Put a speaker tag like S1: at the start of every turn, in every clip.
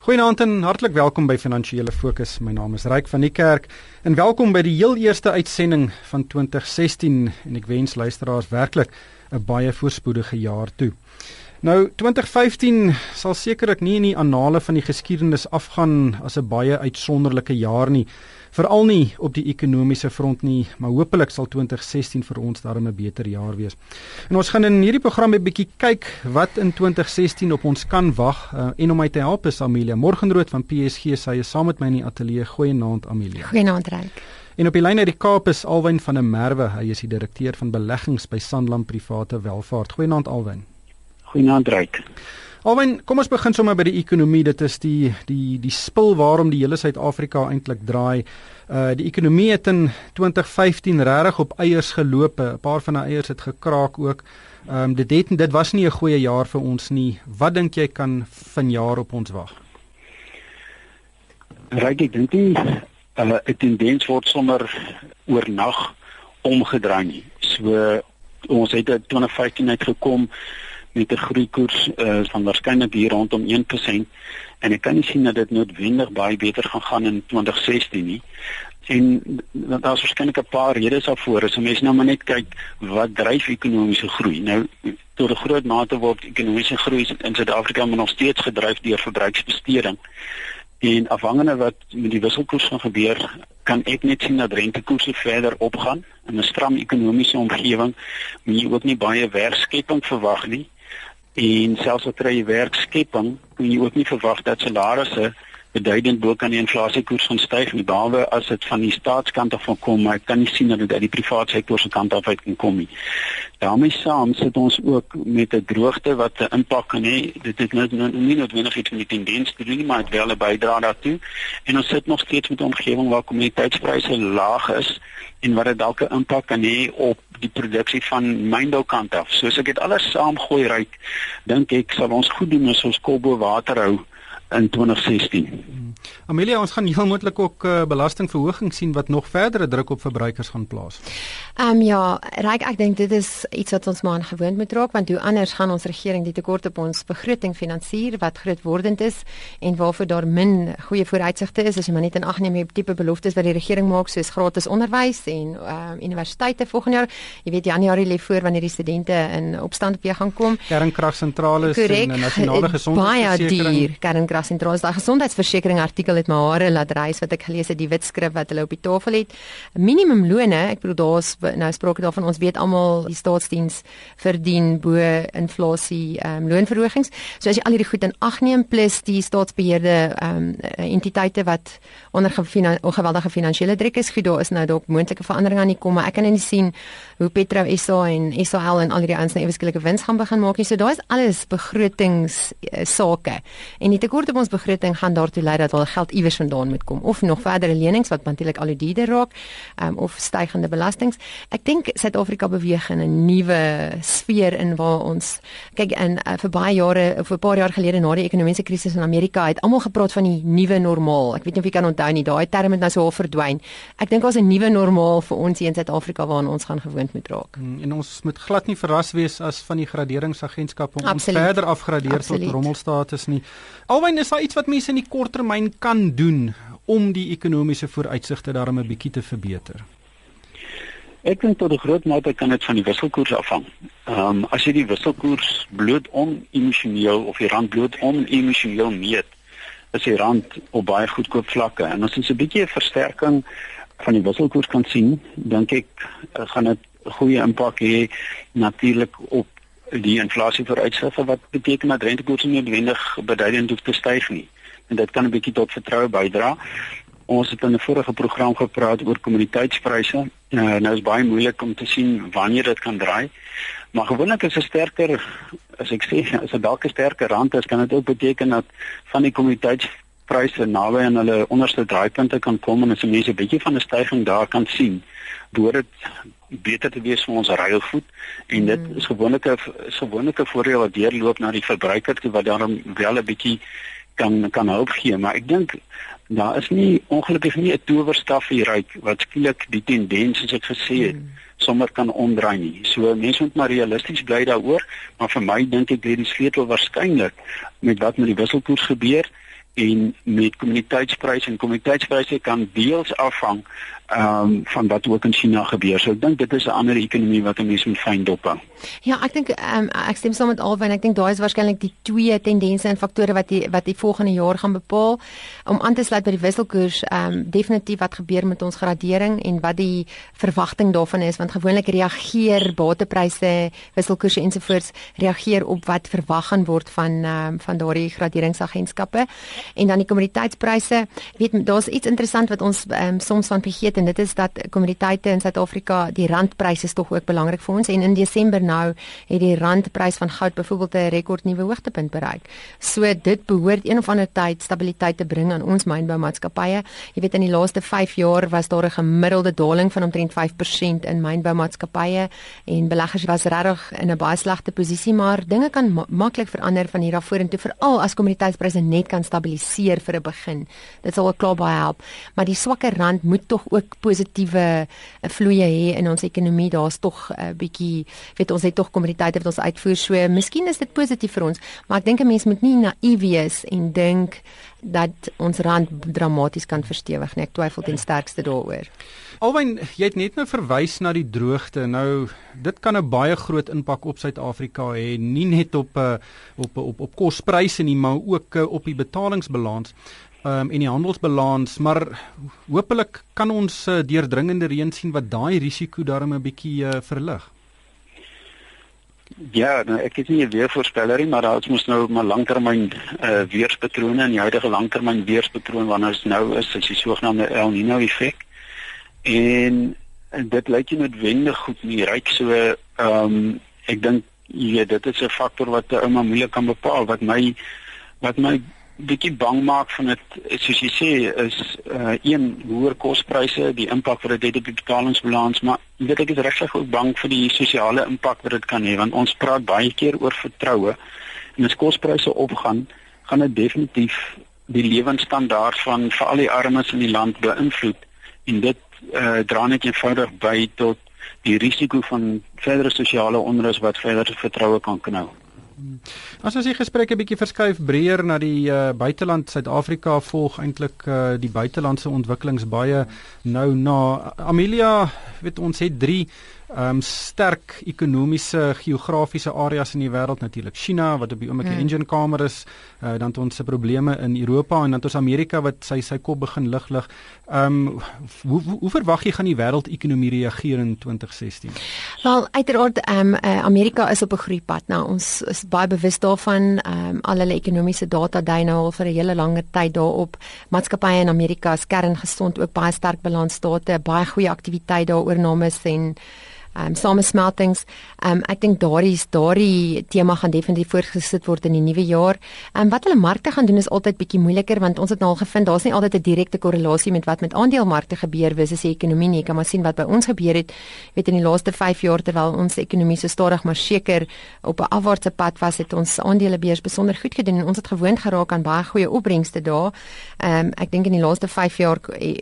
S1: Goeienaand en hartlik welkom by Finansiële Fokus. My naam is Ryk van die Kerk en welkom by die heel eerste uitsending van 2016 en ek wens luisteraars werklik 'n baie voorspoedige jaar toe. Nou 2015 sal sekerlik nie in die annale van die geskiedenis afgaan as 'n baie uitsonderlike jaar nie veral nie op die ekonomiese front nie, maar hopelik sal 2016 vir ons daarmee 'n beter jaar wees. En ons gaan in hierdie program 'n bietjie kyk wat in 2016 op ons kan wag uh, en om my te help is Amelia Morgenrood van PSG, sy is saam met my in die ateljee. Goeienaand Amelia.
S2: Goeienaand Ryk.
S1: En op die lyn uit die Kaap is Alwyn van der Merwe, hy is die direkteur van beleggings by Sanlam Private Welvaart. Goeienaand Alwyn.
S3: Goeienaand Ryk.
S1: Alwen, kom ons begin sommer by die ekonomie. Dit is die die die spil waarom die hele Suid-Afrika eintlik draai. Uh die ekonomie het in 2015 regtig op eiers geloop. 'n Paar van die eiers het gekraak ook. Ehm um, dit het dit was nie 'n goeie jaar vir ons nie. Wat dink jy kan vanjaar op ons wag?
S3: Ryk, ek dink nie 'n uh, tendens word sommer oornag omgedraai nie. So ons het in 2015 uitgekom met 'n groeikoers uh, van waarskynlik hier rondom 1% en ek kan nie sien dat dit noodwendig baie beter gaan gaan in 2016 nie. En daar's waarskynlik 'n paar redes daarvoor. As mense nou maar net kyk wat dryf ekonomiese groei. Nou tot 'n groot mate word ekonomiese groei in Suid-Afrika nog steeds gedryf deur verbruiksbesteding. En afhangende wat met die wisselkoers gaan gebeur, kan ek net sien dat rentekoerse verder opgaan in 'n stram ekonomiese omgewing. Moet jy ook nie baie werkskepping verwag nie. En selfs kry jy werkskepping, kan jy ook nie verwag dat salarisse beduidend bo kan die inflasiekoers gaan styg nie, behalwe as dit van die staatskant af kom, maar ek kan nie sien dat dit uit die private sektor se kant af uit kan kom nie. daarmee saam sit ons ook met 'n droogte wat 'n impak kan hê. Dit het nou, nou nie noodwendig iets met die tendens te doen nie, maar dit wel 'n bydrae daartoe. En ons sit nog steeds met 'n omgewing waar kommoditeitspryse laag is en wat dit dalk 'n impak kan hê op die produksie van mynboukant af. So as ek dit alles saamgooi ryk, dink ek sal ons goed doen as ons kop bo water hou in 2016. Hmm.
S1: Amelia, ons gaan heel moontlik ook uh, belastingverhoging sien wat nog verdere druk op verbruikers gaan plaas.
S2: Ehm um, ja, ryk ek dink dit is iets wat ons maar gewoond moet raak want hoe anders gaan ons regering die tekort op ons begroting finansier wat groot wordend is en waarvoor daar min goeie vooruitsigte is as jy maar net in ag neem die tipe beloftes wat die regering maak soos gratis onderwys en ehm uh, universiteite volgende jaar. Jy weet Januarie lê voor wanneer die studente in opstand weer gaan kom.
S1: Kernkragsentrale en 'n nasionale gesondheidsversekering.
S2: Baie duur kernkrag Sentrale daai gesondheidsversekering artikel het my hare laat reis wat ek gelees het die wit skrif wat hulle op die tafel het. Minimum loone, ek bedoel daar's nou sprake daarvan ons weet almal die staatsdiens verdien bo inflasie ehm um, loonverhogings. So as jy al hierdie goed in ag neem plus die staatsbeheerde ehm um, entiteite wat onder geweldige finansiële druk is, goed daar is nou dalk moontlike veranderinge aan die kom, maar ek kan nie sien hoe Petro SA en SAL en al die ander eweskielige wins gaan begin maak nie. So daai is alles begrotings uh, sake. En die tekort op ons begroting gaan daartoe lei dat al geld iewers vandaan moet kom of nog verdere lenings wat natuurlik al hoe duurder raak um, of stygende belastings. Ek dink Suid-Afrika beweeg in 'n nuwe sfeer in waar ons kyk in uh, vir baie jare of 'n paar jaar gelede na die ekonomiese krisis in Amerika het almal gepraat van die nuwe normaal. Ek weet nie of jy kan onthou nie, daai term het nou so half verdwyn. Ek dink ons 'n nuwe normaal vir ons hier in Suid-Afrika waaraan ons gaan gewoond moet raak.
S1: Hmm, en ons moet glad nie verras wees as van die graderingsagentskappe ons verder afgradeer Absoluut. tot rommelstatus nie. Alwyn is daar iets wat mense in die korttermyn kan doen om die ekonomiese vooruitsigte daarmee 'n bietjie te verbeter?
S3: Ek dink tot 'n groot mate kan dit van die wisselkoers afhang. Ehm um, as jy die wisselkoers bloot onemosioneel of die rand bloot onemosioneel meet, is die rand op baie goedkoop vlakke en as ons 'n bietjie 'n versterking van die wisselkoers kan sien, dink ek uh, gaan dit 'n goeie impak hê natuurlik op die inflasie vooruitsigte wat beteken dat rentekoerse nie noodwendig beduidend hoef te styg nie en dit kan 'n bietjie tot vertroue bydra. Ons het in 'n vorige program gepraat oor kommoditeitspryse. Uh, nou is baie moeilik om te sien wanneer dit kan draai. Maar gewoonlik is 'n sterker as ek sê as 'n dalk 'n sterker rand is, kan dit ook beteken dat van die kommoditeitspryse naby aan hulle onderste draaipunte kan kom en as mense 'n bietjie van 'n stygings daar kan sien, behoort dit beter te wees vir ons ruilvoet en dit mm. is gewoonlik 'n is gewoonlik 'n voordeel wat deurloop na die verbruiker toe wat daarom wel 'n bietjie kan kan hulp gee maar ek dink daar is nie ongelukkig nie 'n towerstaf hier uit wat skielik die tendens soos ek gesê het mm. sommer kan omdraai nie. So mense moet maar realisties bly daaroor, maar vir my dink ek lê die sleutel waarskynlik met wat met die wisselkoers gebeur en met kommoditeitspryse en kommoditeitspryse kan deels afhang ehm um, van wat ook in China gebeur. So ek dink dit is 'n ander ekonomie wat 'n mens moet fyn dop.
S2: Ja, ek dink ehm um, ek stem saam met Alwyn. Ek dink daai is waarskynlik die twee tendense en faktore wat die wat die volgende jaar gaan bepaal. Om aan te sluit by die wisselkoers, ehm um, definitief wat gebeur met ons gradering en wat die verwagting daarvan is want gewoonlik reageer batepryse, wisselkoerse ensovoorts reageer op wat verwag gaan word van ehm um, van daardie graderingsagentskappe. En dan die kommoditeitspryse, weet daar's iets interessant wat ons um, soms van vergeet en dit is dat kommoditeite in Suid-Afrika, die randpryse is tog ook belangrik vir ons en in Desember nou het die randprys van goud byvoorbeeld 'n rekord nuwe hoogtepunt bereik. So dit behoort een of ander tyd stabiliteit te bring aan ons mynboumaatskappye. Jy weet in die laaste 5 jaar was daar 'n gemiddelde daling van omtrent 5% in mynboumaatskappye en beleggers was regtig in 'n baie slegte posisie, maar dinge kan ma maklik verander van hier af vorentoe veral as kommoditeitspryse net kan stabiliseer vir 'n begin. Dit sal ook klaar baie help, maar die swakker rand moet tog ook positiewe eh, vloeye hê in ons ekonomie. Daar's tog 'n uh, bietjie, weet ons het tog kommoditeite wat ons uitvoer. So, miskien is dit positief vir ons, maar ek dink 'n mens moet nie naïef wees en dink dat ons rand dramaties kan verstewig nie. Ek twyfel ten sterkste daaroor.
S1: Alwyn, jy het net nou verwys na die droogte. Nou, dit kan 'n baie groot impak op Suid-Afrika hê, nie net op uh, op op op kospryse nie, maar ook uh, op die betalingsbalans um, en die handelsbalans, maar hopelik kan ons uh, deurdringende reën sien wat daai risiko daarmee 'n bietjie uh, verlig.
S3: Ja, nou, ek het nie 'n weervoorspeller nie, maar daar moet nou maar langtermyn uh, weerspatrone en die huidige langtermyn weerspatroon wanneer ons nou is, is die sogenaamde El Niño effek. En, en dit lyk nie noodwendig goed nie, ryk so ehm um, ek dink jy weet dit is 'n faktor wat 'n ouma moeilik kan bepaal wat my wat my bietjie bang maak van dit soos jy sê is uh een hoër kospryse die impak wat dit het op die betalingsbalans maar weet ek is regtig ook bang vir die sosiale impak wat dit kan hê want ons praat baie keer oor vertroue en as kospryse opgaan gaan dit definitief die lewensstandaard van veral die armes in die land beïnvloed en dit uh dra net eenvoudig by tot die risiko van verdere sosiale onrus wat verder vertroue kan knou.
S1: As ons die gesprek 'n bietjie verskuif breër na die uh, buiteland, Suid-Afrika volg eintlik uh, die buitelandse ontwikkelings baie nou na. Amelia, weet ons het 3 ehm um, sterk ekonomiese geografiese areas in die wêreld natuurlik China wat op die oomblik 'n hmm. engine kamer is uh, dan het ons se probleme in Europa en dan het ons Amerika wat sy sy kop begin lig lig. Ehm um, hoe, hoe hoe verwag jy gaan die wêreldekonomie reageer in 2016?
S2: Wel uiteraard ehm um, uh, Amerika is op 'n groeipad. Nou ons is baie bewus daarvan ehm um, al hulle ekonomiese data dui nou al vir 'n hele langer tyd daarop. Maatskappye in Amerika is kerngesond ook baie sterk balansstate, baie goeie aktiwiteit daar oornames en um, samesmeltings. Um, ek dink daardie daardie tema gaan definitief voorgesit word in die nuwe jaar. Um, wat hulle markte gaan doen is altyd bietjie moeiliker want ons het nou al gevind daar's nie altyd 'n direkte korrelasie met wat met aandelemarkte gebeur versus die ekonomie nie. Jy kan maar sien wat by ons gebeur het weet in die laaste 5 jaar terwyl ons ekonomie so stadig maar seker op 'n afwaartse pad was het ons aandelebeurs besonder goed gedoen en ons het gewoond geraak aan baie goeie opbrengste daar. Ehm um, ek dink in die laaste 5 jaar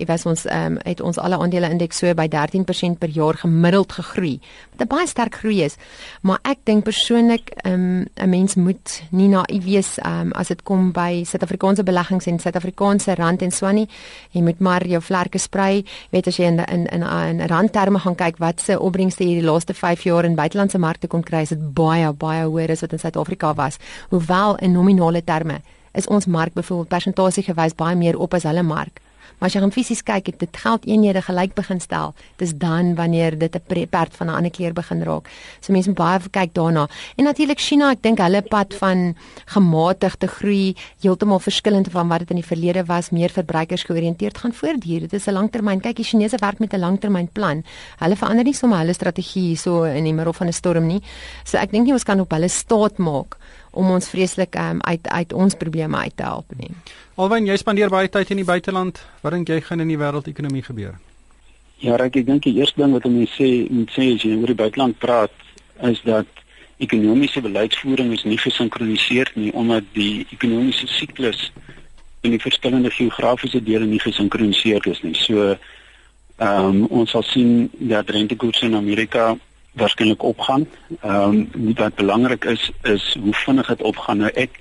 S2: was ons ehm um, het ons alle aandele indeks so by 13% per jaar gemiddeld gegroei groei. Wat 'n baie sterk groei is. Maar ek dink persoonlik um, 'n mens moet nie naïef wees um, as dit kom by Suid-Afrikaanse beleggings en Suid-Afrikaanse rand en so nie. Jy moet maar jou vlerke sprei. Weet as jy in in in, in randterme gaan kyk wat se opbrengste hierdie laaste 5 jaar in buitelandse markte kon kry, is dit baie baie hoër as wat in Suid-Afrika was. Hoewel in nominale terme is ons mark byvoorbeeld persentasie gewys baie meer op as hulle mark. Maar as jy gaan fisies kyk, het dit geld eenhede gelyk begin stel. Dis dan wanneer dit 'n perd van 'n ander kleur begin raak. So mense moet baie kyk daarna. En natuurlik China, ek dink hulle pad van gematigde groei heeltemal verskillend van wat dit in die verlede was, meer verbruikersgeoriënteerd gaan voortduur. Dit is 'n langtermyn. Kyk, die Chinese werk met 'n langtermynplan. Hulle verander nie sommer hulle strategie so in die middel van 'n storm nie. So ek dink nie ons kan op hulle staat maak om ons vreeslik um, uit uit ons probleme uit te help nie.
S1: Alwen jy spandeer baie tyd in die buiteland, wat dink jy gaan in die wêreldekonomie gebeur?
S3: Ja, ek dink die eerste ding wat mense sê, moet sê as jy oor die buiteland praat, is dat ekonomiese beleidsvoering is nie gesinkroniseer nie omdat die ekonomiese siklus in die verskillende geografiese dele nie gesinkroniseer is nie. So ehm um, ons sal sien dat rentekoerse in Amerika waarskynlik opgaan. Ehm um, wat belangrik is is hoe vinnig dit opgaan. Nou ek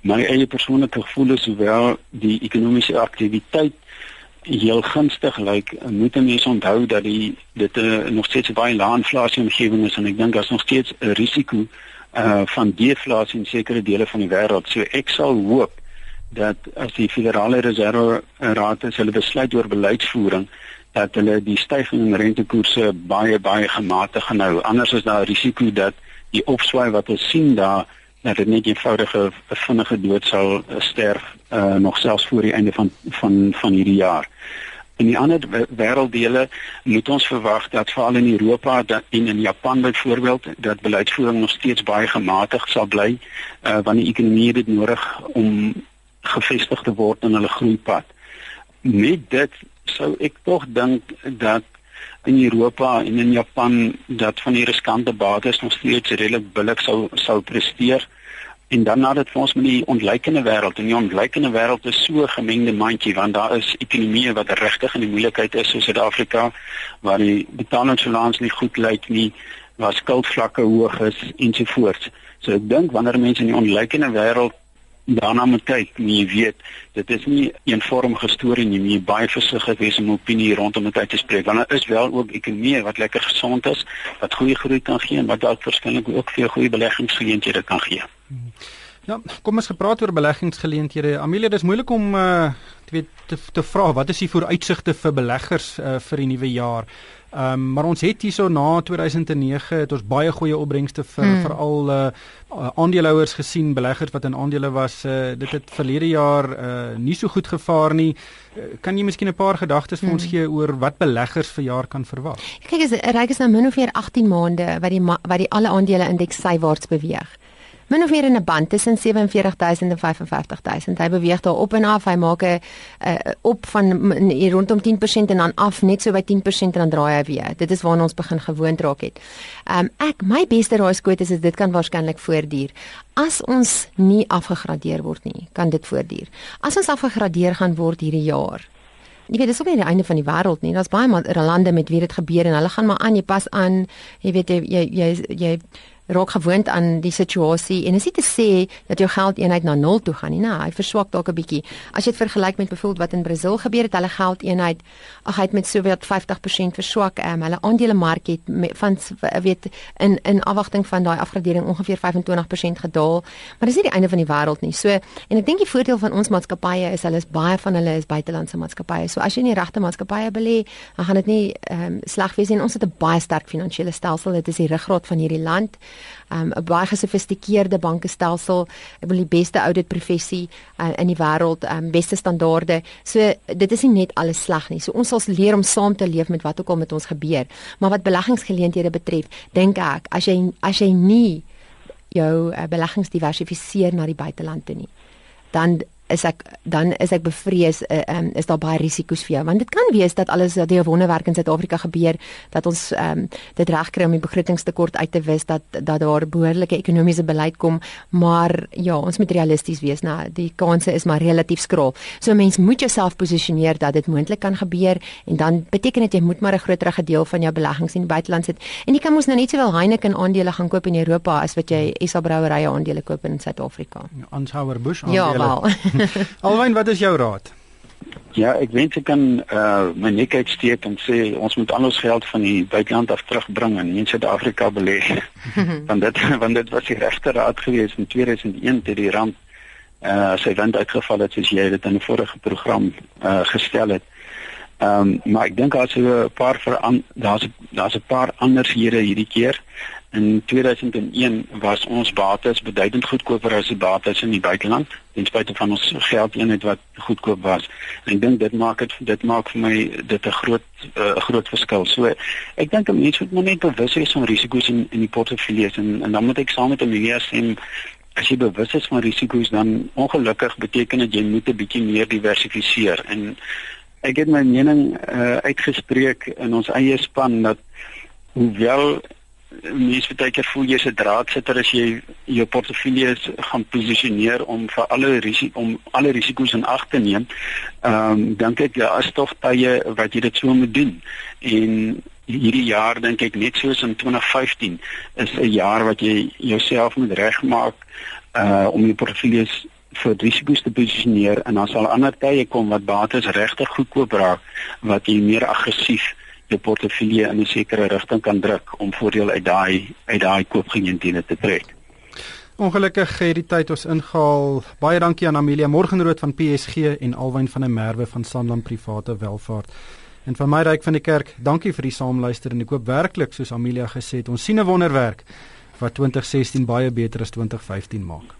S3: my eie persoonlike gevoel is hoewel die ekonomiese aktiwiteit heel gunstig lyk, like, moet mense onthou dat die dit 'n uh, nog steeds baie lae inflasie omgewing is en ek dink daar's nog steeds 'n risiko uh van deflasie in sekere dele van die wêreld. So ek sal hoop dat as die federale reserve raad as hulle besluit oor beleidsvoering dat hulle die stygings in rentekoerse baie baie gematig gaan hou. Anders is daar risiko dat die opswaai wat ons sien daar dat dit net eenvoudige vinnige dood sal sterf uh, nog selfs voor die einde van van van hierdie jaar. In die ander wêrelddele moet ons verwag dat veral in Europa dat, en in Japan byvoorbeeld dat beleidsvoering nog steeds baie gematig sal bly uh, want die ekonomie het nodig om gevestig te word in hulle groeipad. Met dit sou ek tog dink dat in Europa en in Japan dat van die riskante bates nog steeds redelik billik sou sou presteer. En dan nadat ons met die ontleikende wêreld en die ontleikende wêreld is so gemengde mandjie want daar is ekonomieë wat regtig in die moeilikheid is soos Suid-Afrika waar die betalingsbalans nie goed lyk nie waar skuldvlakke hoog is ensovoorts so ek dink wanneer mense in die ontleikende wêreld daarna moet kyk en jy weet dit is nie 'n eenvormige storie nie jy baie versigtig wees om opinie rondom dit uit te spreek want daar is wel ook ekonomie wat lekker gesond is wat goeie groei kan gee en wat dalk verskillik ook vir goeie beleggingsgeleenthede kan gee
S1: Ja, kom ons gepraat oor beleggingsgeleenthede. Amelia, dis moeilik om uh te weet te, te vra wat is die vooruitsigte vir beleggers uh vir die nuwe jaar. Ehm um, maar ons het hierso na 2009 het ons baie goeie opbrengste vir hmm. veral uh aandeelhouers gesien, beleggers wat in aandele was. Uh dit het verlede jaar uh nie so goed gevaar nie. Uh, kan jy miskien 'n paar gedagtes vir hmm. ons gee oor wat beleggers vir jaar kan verwag?
S2: Kyk, is ryk is nou min of meer 18 maande wat die wat die alle aandele indeks sywaarts beweeg min of meer in 'n band tussen 47000 en 55000. Hy beweeg daar op en af. Hy maak 'n uh, op van rondom 10% en dan af net so by 10% en dan draai hy weer. Dit is waarna ons begin gewoond raak het. Um ek my beste raaiskoot is dit kan waarskynlik voortduur. As ons nie afgegradeer word nie, kan dit voortduur. As ons afgegradeer gaan word hierdie jaar, Jy weet dis ook nie die einde van die wêreld nie. Daar's baie lande met wie dit gebeur en hulle gaan maar aan, jy pas aan. Jy weet jy jy jy, jy raak gewoond aan die situasie en is nie te sê dat jou geld eenheid na nul toe gaan nie. Nee, hy verswak dalk 'n bietjie. As jy dit vergelyk met byvoorbeeld wat in Brasil gebeur het, hulle geld eenheid ag hy het met so wat 50% verswak. Um, hulle aandelemark het met, van weet in in afwagting van daai afgradering ongeveer 25% gedaal. Maar dis nie die einde van die wêreld nie. So en ek dink die voordeel van ons maatskappye is hulle is baie van hulle is buitelandse maatskappye. So as jy in die regte maatskappye belê, dan gaan dit nie ehm um, sleg wees nie. Ons het 'n baie sterk finansiële stelsel. Dit is die ruggraat van hierdie land um, 'n baie gesofistikeerde bankestelsel, ek wil die beste audit professie uh, in die wêreld, um, beste standaarde. So dit is nie net alles sleg nie. So ons sal leer om saam te leef met wat ook al met ons gebeur. Maar wat beleggingsgeleenthede betref, dink ek as jy as jy nie jou uh, beleggings diversifiseer na die buiteland toe nie, dan is ek dan is ek bevrees uh, um, is daar baie risiko's vir jou. Want dit kan wees dat alles dat die wonderwerk in Suid-Afrika gebeur dat ons um, dit regkry om die begrotingstekort uit te wis dat dat daar behoorlike ekonomiese beleid kom. Maar ja ons moet realisties wees nou die kanse is maar relatief skraal. So mens moet jouself posisioneer dat dit moontlik kan gebeur en dan beteken dit jy moet maar 'n groter gedeel van jou beleggings in die buiteland sit. En jy kan mos nou net sowel Heineken aandele gaan koop in Europa as wat jy SA brouerye aandele koop in Suid-Afrika.
S1: Ja, Ansheuer Busch
S2: aandele ja wel
S1: Alwyn, wat is jou raad?
S3: Ja, ek wens ek kan uh my nek uitsteek en sê ons moet al ons geld van die buiteland af terugbring en in Suid-Afrika belê. want dit want dit was die regte raad gewees in 2001 toe die ramp uh sy wind uitgeval het soos jy dit in 'n vorige program uh gestel het. Ehm um, maar ek dink daar's 'n paar daar's daar's 'n paar andershede hierdie keer. In 2001 was ons bates beduidend goedkoper as die bates in die buiteland, ten spyte van ons geldeenheid wat goedkoop was. En ek dink dit maak dit dit maak vir my dit 'n groot 'n uh, groot verskil. So ek dink 'n mens moet net bewus wees van risiko's in in die portefeuilles en en dan moet ek saam met Amelia sê as jy bewus is van risiko's dan ongelukkig beteken dit jy moet 'n bietjie meer diversifiseer en ek het my mening uh, uitgespreek in ons eie span dat hoewel mense baie keer voel jy's 'n draadsitter as jy jou portefeulje gaan posisioneer om vir alle risiko om alle risiko's in ag te neem. Ehm um, dink ek ja, is tog tye wat jy dit so moet doen. En hierdie jaar dink ek net soos in 2015 is 'n jaar wat jy jouself moet regmaak uh om jou portefeuilles vir risiko's te posisioneer en dan sal ander tye kom wat bates regtig goedkoop raak wat jy meer aggressief jou portefeulje in 'n sekere rigting kan druk om voordeel uit daai uit daai koopgeleenthede te trek.
S1: Ongelukkig het die tyd ons ingehaal. Baie dankie aan Amelia Morgenrood van PSG en Alwyn van der Merwe van Sanlam Private Welvaart. En van my ryk van die kerk, dankie vir die saamluister en ek hoop werklik soos Amelia gesê het, ons sien 'n wonderwerk wat 2016 baie beter as 2015 maak.